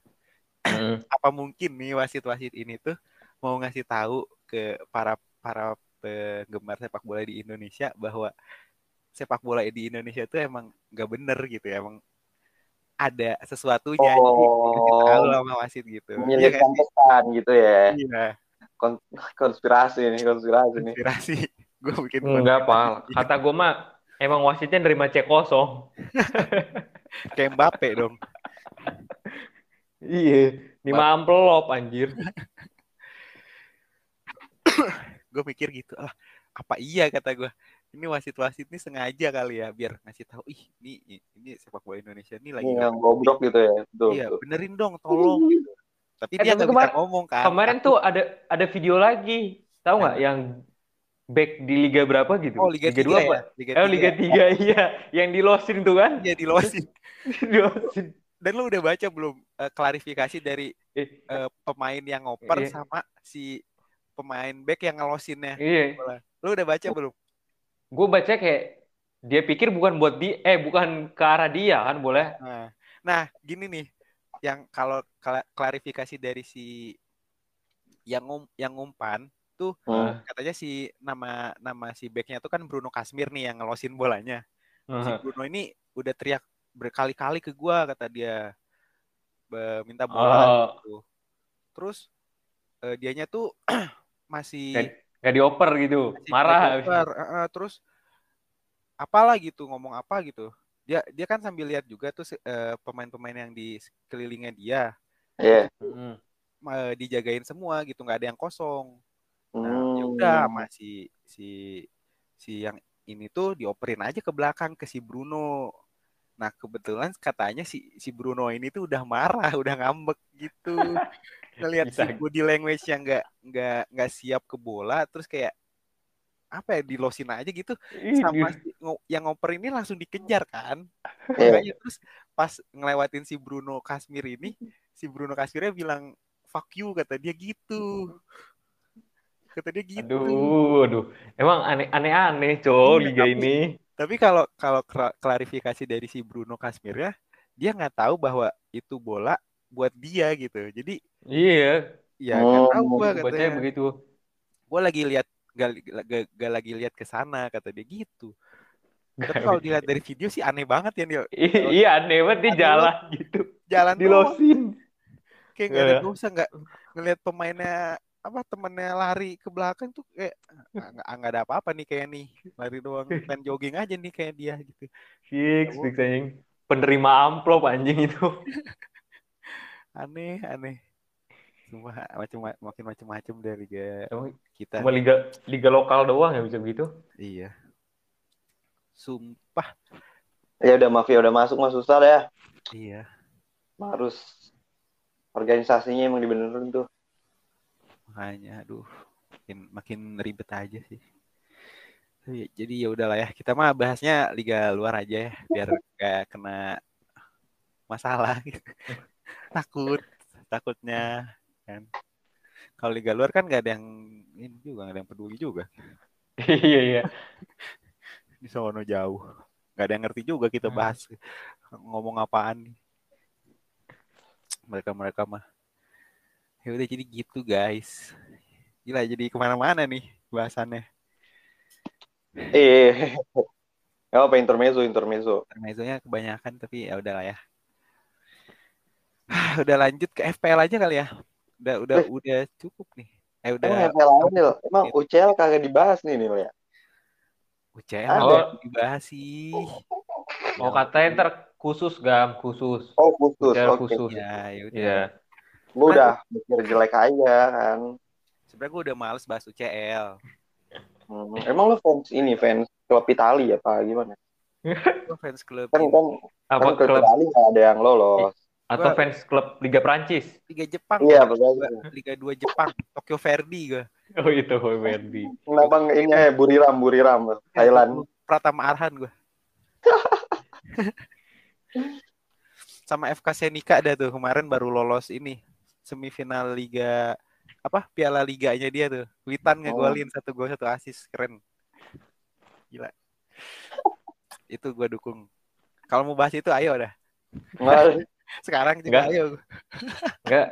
Mm. Apa mungkin nih wasit-wasit ini tuh mau ngasih tahu ke para para penggemar sepak bola di Indonesia bahwa sepak bola di Indonesia tuh emang nggak bener gitu ya, emang ada sesuatunya jadi dikasih tahu Oh. sama wasit gitu. Menyelipkan kan? pesan gitu ya. Iya. Kon- konspirasi nih, konspirasi nih. konspirasi gue bikin Enggak, konspirasi. Kata gue mah emang wasitnya nerima cek kosong. kayak Mbappe dong Iya, lima amplop anjir. gue mikir gitu lah apa iya kata gue ini wasit-wasit ini sengaja kali ya biar ngasih tahu ih ini ini sepak bola Indonesia ini lagi yang goblok gitu ya. Betul. iya betul. benerin dong tolong gitu. Tapi Eh, dia nggak bisa ngomong kan Kemarin tuh ada ada video lagi. Tahu nggak yang back di liga berapa gitu? oh Liga, Liga 3 2 ya apa? Liga Eh, Liga 3 iya, yang di losin tuh kan? iya di losin Dilosin. dan lu udah baca belum eh, klarifikasi dari Eh, eh, pemain yang ngoper Iya. sama si pemain back yang ngelosinnya iya. lu udah baca belum Gue baca kayak dia pikir bukan buat dia, eh bukan ke arah dia kan boleh. Nah, nah gini nih, yang kalau kla- klarifikasi dari si yang ngum, yang ngumpan tuh Hmm. katanya si nama nama si backnya tuh kan Bruno Kasmir nih yang ngelosin bolanya. Si Bruno ini udah teriak berkali-kali ke gua kata dia minta bola Oh, gitu. Terus eh, dianya tuh masih nggak dioper gitu, marah. belajar. Heeh, terus apalah gitu ngomong apa gitu dia dia kan sambil lihat juga tuh eh, pemain-pemain yang di sekelilingnya dia Iya. Mm. eh, dijagain semua gitu nggak ada yang kosong nah ya Hmm. udah masih si si yang ini tuh dioperin aja ke belakang ke si Bruno nah kebetulan katanya si si Bruno ini tuh udah marah udah ngambek gitu ngelihat si body language yang nggak nggak nggak siap ke bola terus kayak apa ya dilosin aja gitu sama di- si yang ngoper ini langsung dikejar kan Iya. makanya terus pas ngelewatin si Bruno Kasmir ini si Bruno Kasmirnya bilang fuck you kata dia gitu kata dia gitu Aduh, aduh. Emang aneh- aneh-aneh, Cok, Iya, liga tapi- ini. tapi kalau kalau kla- klarifikasi dari si Bruno Kasmirnya dia nggak tahu bahwa itu bola buat dia gitu jadi Iya, ya nggak Oh, tahu gua katanya begitu. gue lagi lihat gak, gak, gak lagi lihat ke sana kata dia gitu tapi kalau dilihat dari video sih aneh banget ya. I- Iya, aneh banget dia jalan gitu. jalan Di losin. kayak nggak ada Iya. dosa nggak ngelihat pemainnya apa temennya lari ke belakang tuh kayak "Ah, nggak nggak ada apa-apa nih kayak nih lari doang main jogging aja nih kayak dia gitu Fix, fix anjing. Penerima amplop anjing itu. aneh aneh Sumpah macam makin macam-macam dari liga Emang kita. cuma liga liga lokal doang ya bisa begitu. Iya. Sumpah. Ya udah mafia udah masuk mah susah ya. Iya. Harus organisasinya emang dibenerin tuh. Makanya aduh makin makin ribet aja sih. Tapi, Jadi ya udahlah ya. Kita mah bahasnya liga luar aja ya biar kayak kena masalah gitu. Takut takutnya kan. Kalau liga luar kan nggak ada yang ini juga nggak ada yang peduli juga iya iya. di sono jauh. Nggak ada yang ngerti juga kita bahas ngomong apaan nih. Mereka mereka mah. Ya udah jadi gitu guys. Gila jadi ke mana-mana nih bahasannya. Eh, nggak apa intermezzo intermezzo. Intermezzonya kebanyakan tapi ya udahlah ya. udah lanjut ke FPL aja kali ya. Udah udah udah cukup nih. Eh Emang udah FPL Nil? Emang UCL kagak dibahas nih Nil ya? UCL Ada. yang dibahas sih. Mau katanya ntar khusus gam khusus. Oh khusus, UCL oke. khusus. Ya, ya udah. Iya. Gue udah mikir jelek aja kan. Sebenarnya gue udah males bahas UCL. Hmm, Emang lo fans ini fans klub Itali apa gimana? Gue fans klub Kan kan, Apa kan klub klub Itali nggak ada yang lolos. Atau Gua- fans klub Liga Prancis? Liga Jepang. Iya. Gua Liga 2 Jepang, Tokyo Verdy gue. Oh itu Verdi. Kenapa nggak ini ya Buriram Buriram Thailand? Pratama Arhan gue. Sama FK Senika ada tuh kemarin baru lolos ini semifinal Liga apa Piala Liganya dia tuh. Witan ngegolin satu gol satu asis keren. Gila. Itu gue dukung. Kalau mau bahas itu ayo dah. Sekarang juga Enggak. ayo. Enggak.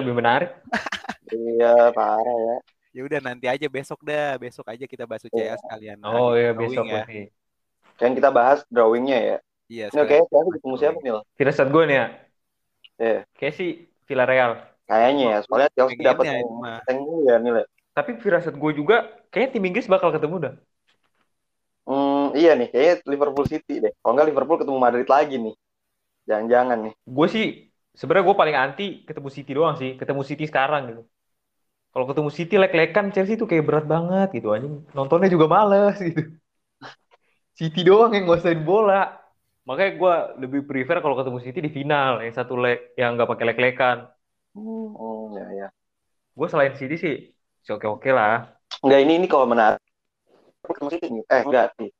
Lebih menarik. iya parah ya. Ya udah nanti aja besok dah. Besok aja kita bahas UCL sekalian. Oh iya besok ya. berarti. Kan kita bahas drawingnya ya. Iya, Ini oke, sekalian. saya ketemu siapa Nil? Firasat gue nih ya. Iya. Kayak sih Villarreal. Kayaknya ya, soalnya Chelsea dapat dulu ya Nil. ya. Tapi firasat gue juga kayaknya tim Inggris bakal ketemu dah. Hmm, iya nih, kayaknya Liverpool City deh. Kalau nggak Liverpool ketemu Madrid lagi nih. Jangan-jangan nih. Gue sih sebenarnya gue paling anti ketemu City doang sih. Ketemu City sekarang gitu. Kalau ketemu City lek-lekan Chelsea tuh kayak berat banget gitu anjing. Nontonnya juga males gitu. City doang yang nguasain bola. Makanya gue lebih prefer kalau ketemu City di final yang satu leg yang nggak pakai lek-lekan. Hmm, ya ya. Gue selain City sih sih oke-oke lah. Enggak ini ini kalau menarik. Ketemu City nih. Eh enggak sih.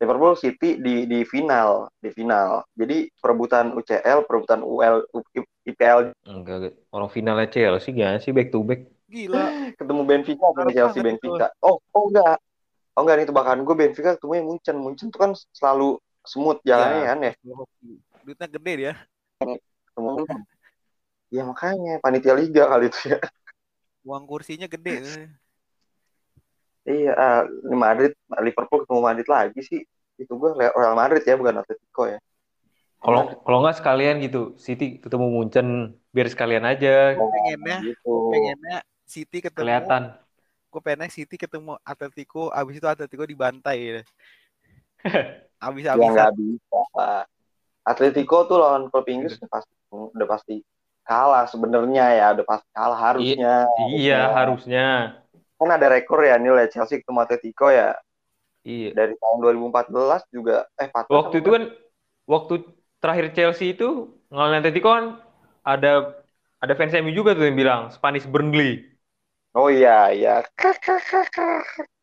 Liverpool City di di final, di final. Jadi perebutan UCL, perebutan UL IPL Enggak, orang finalnya Chelsea gak sih back to back. Gila. ketemu Benfica sama Chelsea Benfica. Oh, oh enggak. Oh enggak nih tebakan gue Benfica ketemu Munchen. Munchen tuh kan selalu smooth jalannya Iya. kan ya. Duitnya gede dia. Ketemu Ya makanya panitia liga kali itu ya. Uang kursinya gede. Iya, ah, ini Madrid, Liverpool ketemu Madrid lagi sih. Itu gue Real Madrid ya, bukan Atletico ya. Kalau kalau nggak sekalian gitu, City ketemu Munchen biar sekalian aja Oh, Pengennya, gitu. pengennya City ketemu. kelihatan. Gue pengennya City ketemu Atletico, abis itu Atletico dibantai. ya. Abis Ya abis nggak bisa, Pak. Atletico tuh lawan klub Inggris udah pasti udah pasti kalah sebenarnya ya, udah pasti kalah harusnya. Iya, harusnya. Kan ada rekor ya Nil ya Chelsea ketemu Atletico ya Iya. dari tahun 2014 juga eh 14 Waktu itu kan waktu terakhir Chelsea itu ngalahin Atletico kan ada ada fans MU juga tuh yang bilang Spanish Burnley. Oh iya iya.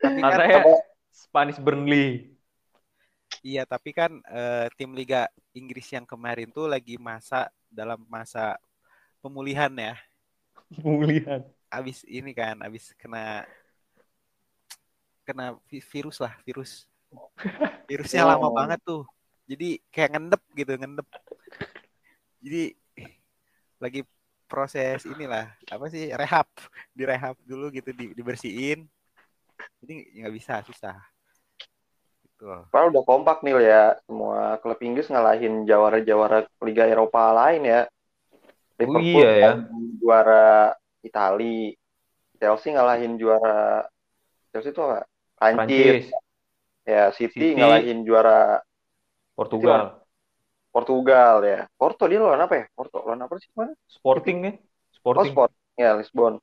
Tapi kan, Katanya Spanish Burnley. iya, tapi kan eh, tim Liga Inggris yang kemarin tuh lagi masa dalam masa pemulihan ya. Pemulihan. Abis ini kan, abis kena kena vi- virus lah, virus. Virusnya Oh. lama banget tuh. Jadi kayak ngendep gitu, ngendep. Jadi lagi proses inilah apa sih rehab, direhab dulu gitu, di, dibersihin. Jadi nggak bisa, susah. Gitu. Padahal udah kompak nih ya semua klub Inggris ngalahin jawara-jawara Liga Eropa lain ya. Oh iya ya. ngalahin juara Itali, Chelsea ngalahin juara Chelsea itu apa? Prancis. Ya, City, City. ngalahin juara Portugal, Portugal ya. Porto dia lawan apa ya? Porto lawan apa sih mana? Sporting ya. Oh, Sporting. Sport. Ya, Lisbon.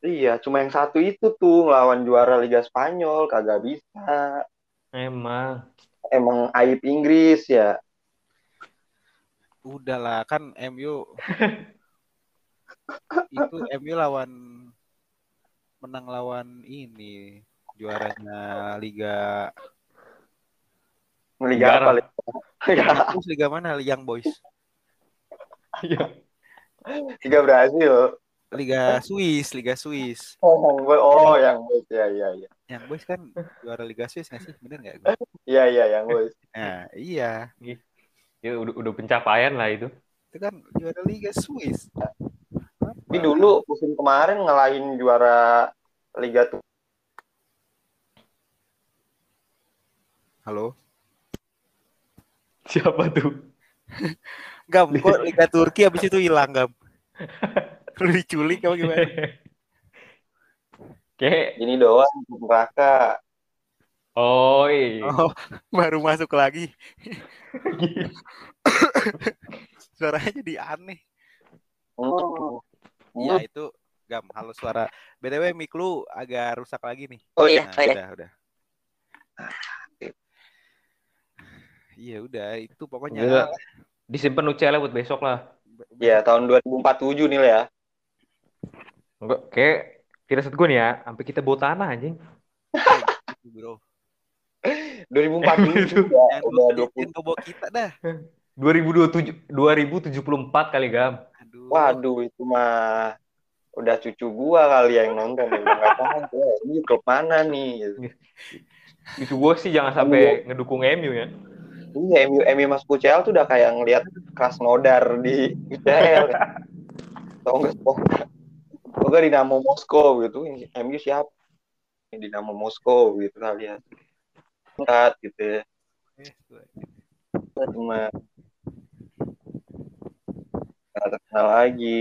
Iya, cuma yang satu itu tuh ngelawan juara Liga Spanyol kagak bisa. Emang. Emang aib Inggris ya. Udahlah kan MU itu MU lawan menang lawan ini juaranya Liga Liga apa? Liga? terus Liga mana Young Boys Iya. Liga Brasil. Liga Swiss Liga Swiss Oh, yang Boys. Oh, yang Boys. Ya, iya, iya. Young Boys kan juara Liga Swiss nggak sih bener nggak gue? Iya, iya, yang Boys. nah iya Ya, udah, udah pencapaian lah itu. itu kan juara Liga Swiss Tapi dulu musim kemarin ngelahin juara Liga tuh. halo Siapa tuh? Gam kok Liga Turki abis itu hilang Gam lu diculik apa gimana Kayak, Ini doang neraka. oh iya. oh baru masuk lagi suaranya jadi aneh Hmm. Iya itu Gam, halo suara. BTW mic lu agak rusak lagi nih. Oh iya, Nah, saya. udah, udah. Iya udah, itu pokoknya Udah. Disimpan UCL buat besok lah. Ya, tahun 2047 nih ya. Enggak, kayak tidak set gue nih ya, sampai kita bawa tanah anjing. Gitu, bro. 2047 ya, udah lu 20. bikin bawa kita dah. 2027 2074 kali gam. Aduh. Waduh, itu mah udah cucu gua kali yang nonton ya. Nggak tahu ya, ini klub mana nih. gitu. Itu gue sih jangan sampai ngedukung MU ya. Iya, MU, MU masuk UCL tuh udah kayak ngelihat Krasnodar di UCL. Tahu nggak? Tahu nggak Dinamo Moskow gitu. MU siapa? Dinamo Moskow gitu kali ya. Angkat gitu ya. Eh, gue- Cuma nggak terkenal lagi.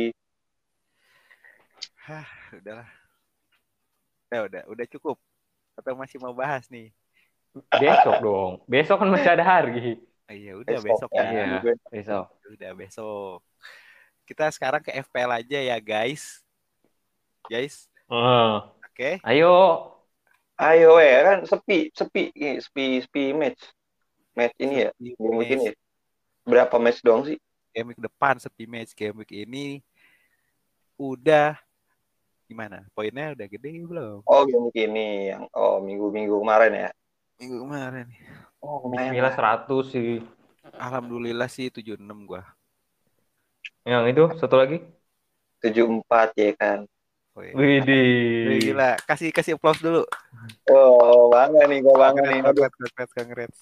Hah, udahlah. Udah, udah, udah cukup. Atau masih mau bahas nih? Besok dong. Besok kan masih ada hari. Oh, iya, udah besok, ya. ya. Iya. Besok. Udah besok. Kita sekarang ke FPL aja ya, guys. Guys, Eh, oke. ayo. Ayo ya kan sepi, sepi, sepi, sepi match. Match ini ya, Sepi match. ini ya. Berapa match dong sih? Game week depan sepi match. Game week ini udah gimana? Poinnya udah gede belum? Oh game week ini yang oh minggu-minggu kemarin ya. Minggu kemarin. Oh Bismillah 100 sih. Alhamdulillah sih 76 gua. Yang itu satu lagi. tujuh empat ya kan. Oh, iya. Widih. Gila, kasih kasih applause dulu. Oh bangga nih, gue bangga nih. Congrats, congrats, congrats.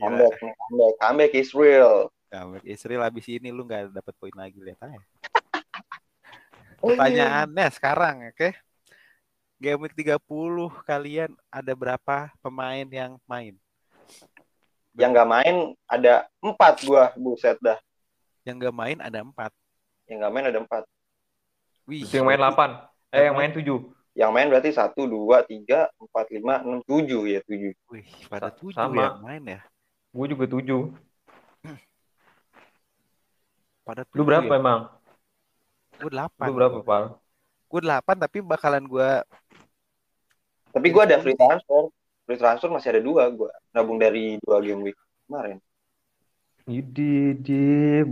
Comeback comeback, comeback is real. Comeback Israel habis ini lu nggak dapet poin lagi lihat aja. Pertanyaannya sekarang, oke? Game week 30 kalian ada berapa pemain yang main? Yang nggak main ada empat gua, buset dah. Yang nggak main ada empat. Yang nggak main ada empat. Wih, yang main 8. Eh, yang main 7. Yang main berarti satu, dua, tiga, empat, lima, enam, tujuh ya tujuh. Wih, pada tujuh sama. yang main ya. Gue juga 7. Pada Lu berapa ya? emang? Gue delapan. Lu berapa, Pal? Gue delapan tapi bakalan gue Tapi gua ada free transfer. Free transfer masih ada dua gua. Nabung dari dua game week kemarin. Idi, di,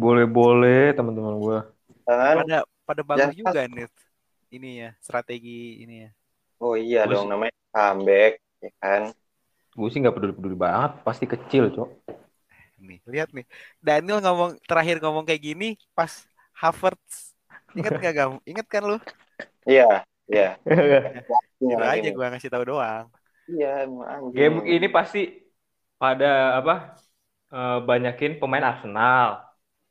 boleh-boleh teman-teman gue. Kan? pada pada bagus Ya, juga nih ini ya strategi ini ya. Oh iya Gua dong sih- namanya comeback, ya kan? Gue sih nggak peduli-peduli banget, pasti kecil, Cok. Nih, lihat nih. Daniel ngomong terakhir ngomong kayak gini pas Havertz. Ingat gak kamu? Ingat kan lu? Iya, iya. Gitu Iya, aja ini. gua ngasih tahu doang. Iya. Game ini pasti pada apa? eh, banyakin pemain Arsenal,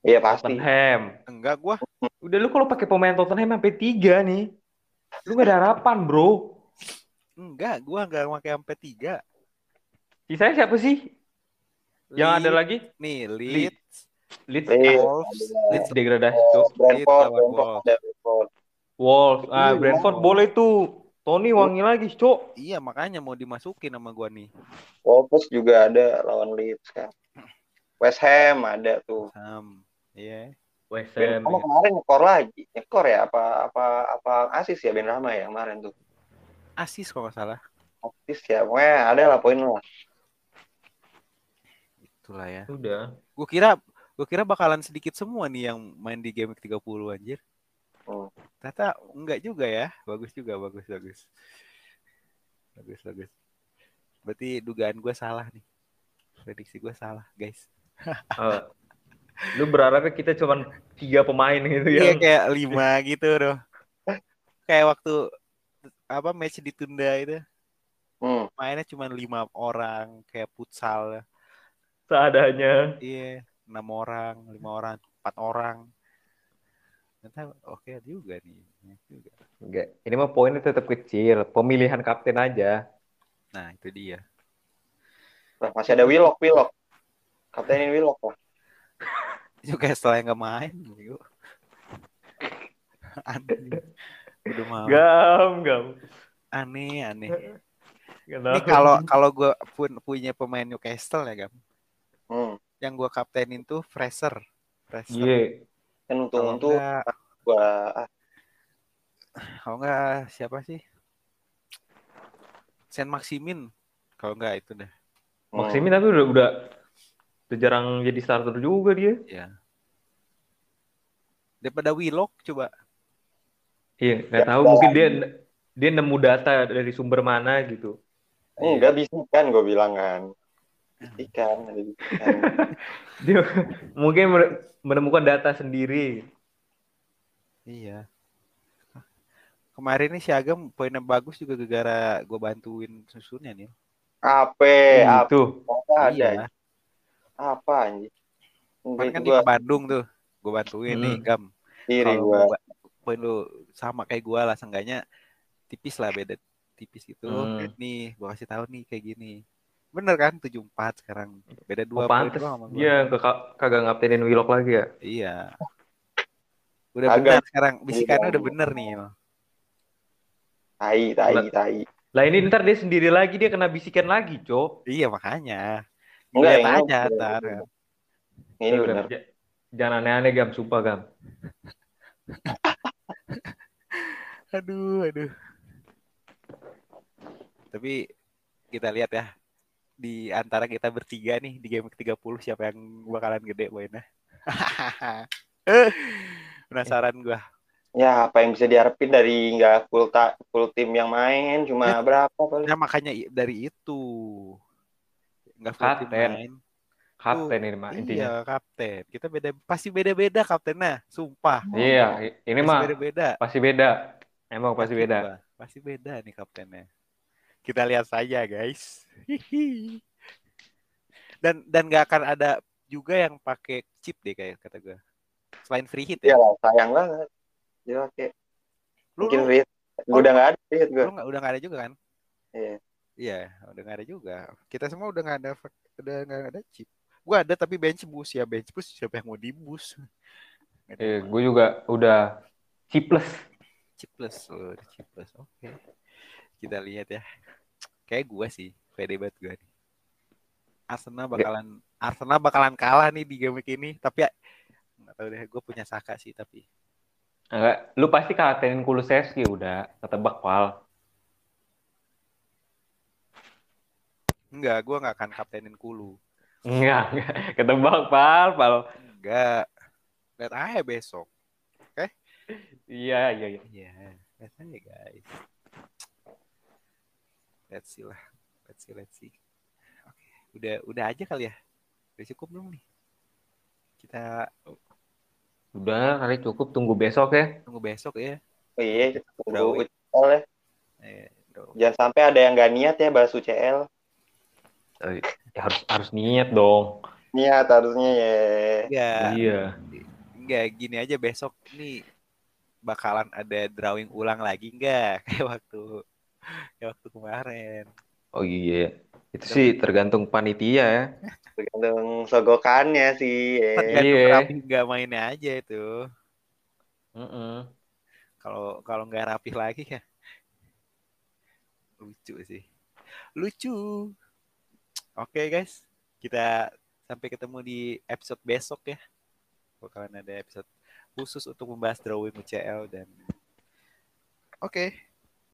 Iya pasti. Tottenham. Enggak gua. Udah lu kalau pakai pemain Tottenham sampai tiga nih, lu gak ada harapan, bro. Enggak, gua enggak pakai sampai tiga. Sisanya siapa sih? Yang ada lagi? nih Leeds, Leeds, Leeds, Wolves, ada- Leeds degradasi, Cok. Brentford, lawan Brentford, Wolves. Wolves, ah, Iya, Brentford iya. boleh tuh. Tony wangi lagi, Cok. Iya, makanya mau dimasukin sama gua nih. Wolves juga ada lawan Leeds kan. West Ham ada tuh. Sam. Iya. Ben WSM. Rama kemarin nyekor lagi. Nyekor ya apa apa apa asis ya Ben Rama ya kemarin tuh. Asis kalau nggak salah. Asis ya. Pokoknya ada lah poin lah. Itulah ya. Udah. Gue kira gue kira bakalan sedikit semua nih yang main di game 30 anjir. Hmm. Ternyata enggak juga ya. Bagus juga, bagus, bagus. Bagus, bagus. Berarti dugaan gue salah nih. Prediksi gue salah, guys. Eh, lu berharapnya kita cuman tiga pemain gitu Iya ya? kayak lima gitu loh. Kayak waktu apa match ditunda itu Hmm. mainnya cuma lima orang kayak futsal Seadanya. iya enam orang lima orang empat orang ternyata oke juga nih Enak juga. Enggak. Ini mah poinnya tetap kecil. Pemilihan kapten aja. nah itu dia Nah, masih ada Willock, Willock. Kaptenin Willock lah. juga setelah nggak main gitu. aneh udah mau Gam, gam. aneh aneh Kenapa? ini kalau kalau gue pun punya pemain Newcastle ya gam Hmm. yang gue kaptenin tuh Fraser Fraser Iya. Kan kalau untung-untung enggak gua ah, kalau enggak siapa sih Saint Maximin kalau enggak itu dah hmm. Maximin tapi udah udah udah jarang jadi starter juga dia. ya daripada Willock coba Iya, nggak Ya, tahu ya. mungkin dia dia nemu data dari sumber mana gitu. Enggak bisikan gue bilang kan. Ada bisikan. Dia mungkin menemukan data sendiri. Iya. Kemarin nih si Agam poinnya bagus juga gara-gara gue bantuin susunnya nih. Ape, apa Itu. ada? Iya. Apa anjir? Kemarin kan Enggak di gua Bandung tuh. Gue bantuin nih Hmm. Gam. diri Kalau gua. mau ba- poin lu sama kayak gue lah seenggaknya tipis lah beda tipis gitu. Hmm. Nih gue kasih tahu nih kayak gini. Bener kan 74 sekarang. Beda Oh, dua poin pantes. doang ke- kagak ngaptenin Willock lagi ya. Iya. Udah Agak. bener sekarang. Bisikannya Iya. udah bener nih. Tai, tai, Lah. tai. Lah ini ntar dia sendiri lagi dia kena bisikan lagi, Cok. Iya makanya. Enggak, ini aja bener. ntar. Ini Udah, Jangan aneh-aneh Gam, sumpah Gam. Aduh, aduh. Tapi kita lihat ya di antara kita bertiga nih di game ke-30 siapa yang bakalan gede poinnya. Penasaran gua. Ya, apa yang bisa diharapin dari nggak full ta full tim yang main cuma Ya. berapa paling? Nah, makanya dari itu nggak full tim Kapten. main. Kapten ini mah intinya. Iya, kapten. Kita beda pasti beda-beda kaptennya, sumpah. Iya, ini Pasti mah beda-beda. pasti beda. Emang pasti beda. Pasti beda nih kaptennya. Kita lihat saja, guys. Hihi. dan dan nggak akan ada juga yang pakai chip deh kayak kata gue. Selain free hit Ya ya. lah, sayang banget. Ya oke. Lu, Mungkin lu. Gua udah nggak ada Rit gue. lu nggak udah nggak ada juga kan? Iya. Iya, udah nggak ada juga. Kita semua udah nggak ada udah nggak ada chip. Gua ada tapi bench boost ya bench boost siapa yang mau di ada Eh, gue juga udah chipless. Chipless, oh, udah chipless. Oke. Kita lihat ya. Kayak gua sih, pede banget gua nih. Arsenal bakalan Arsenal bakalan kalah nih di game ini, tapi ya nggak tahu deh, gue punya Saka sih tapi Enggak, lu pasti katenin Kulusevski udah ketebak pal. enggak, gua nggak akan kaptenin Kulu. Enggak, enggak. ketebak pal, pal. Enggak. Lihat aja besok. Iya, iya, iya. Iya, lihat aja guys. Let's see lah. Let's see, let's see. Oke, udah udah aja kali ya. Udah cukup belum nih? Kita Udah kali cukup tunggu besok ya. tunggu besok ya. Oh, iya, tunggu. UCL ya. Eh, udah. Jangan sampai ada yang nggak niat ya bahas UCL. Ya harus harus niat dong. Niat harusnya ya. Enggak. Iya. Enggak, gini aja besok nih bakalan ada drawing ulang lagi enggak kayak waktu kayak waktu kemarin. Oh iya. Itu sih tergantung panitia ya. Tergantung sogokannya sih. ya. Tergantung Iya. rapi enggak mainnya aja itu. Kalau kalau nggak rapih lagi ya lucu sih. Lucu. Oke guys, kita sampai ketemu di episode besok ya. Bakalan ada episode khusus untuk membahas drawing UCL dan oke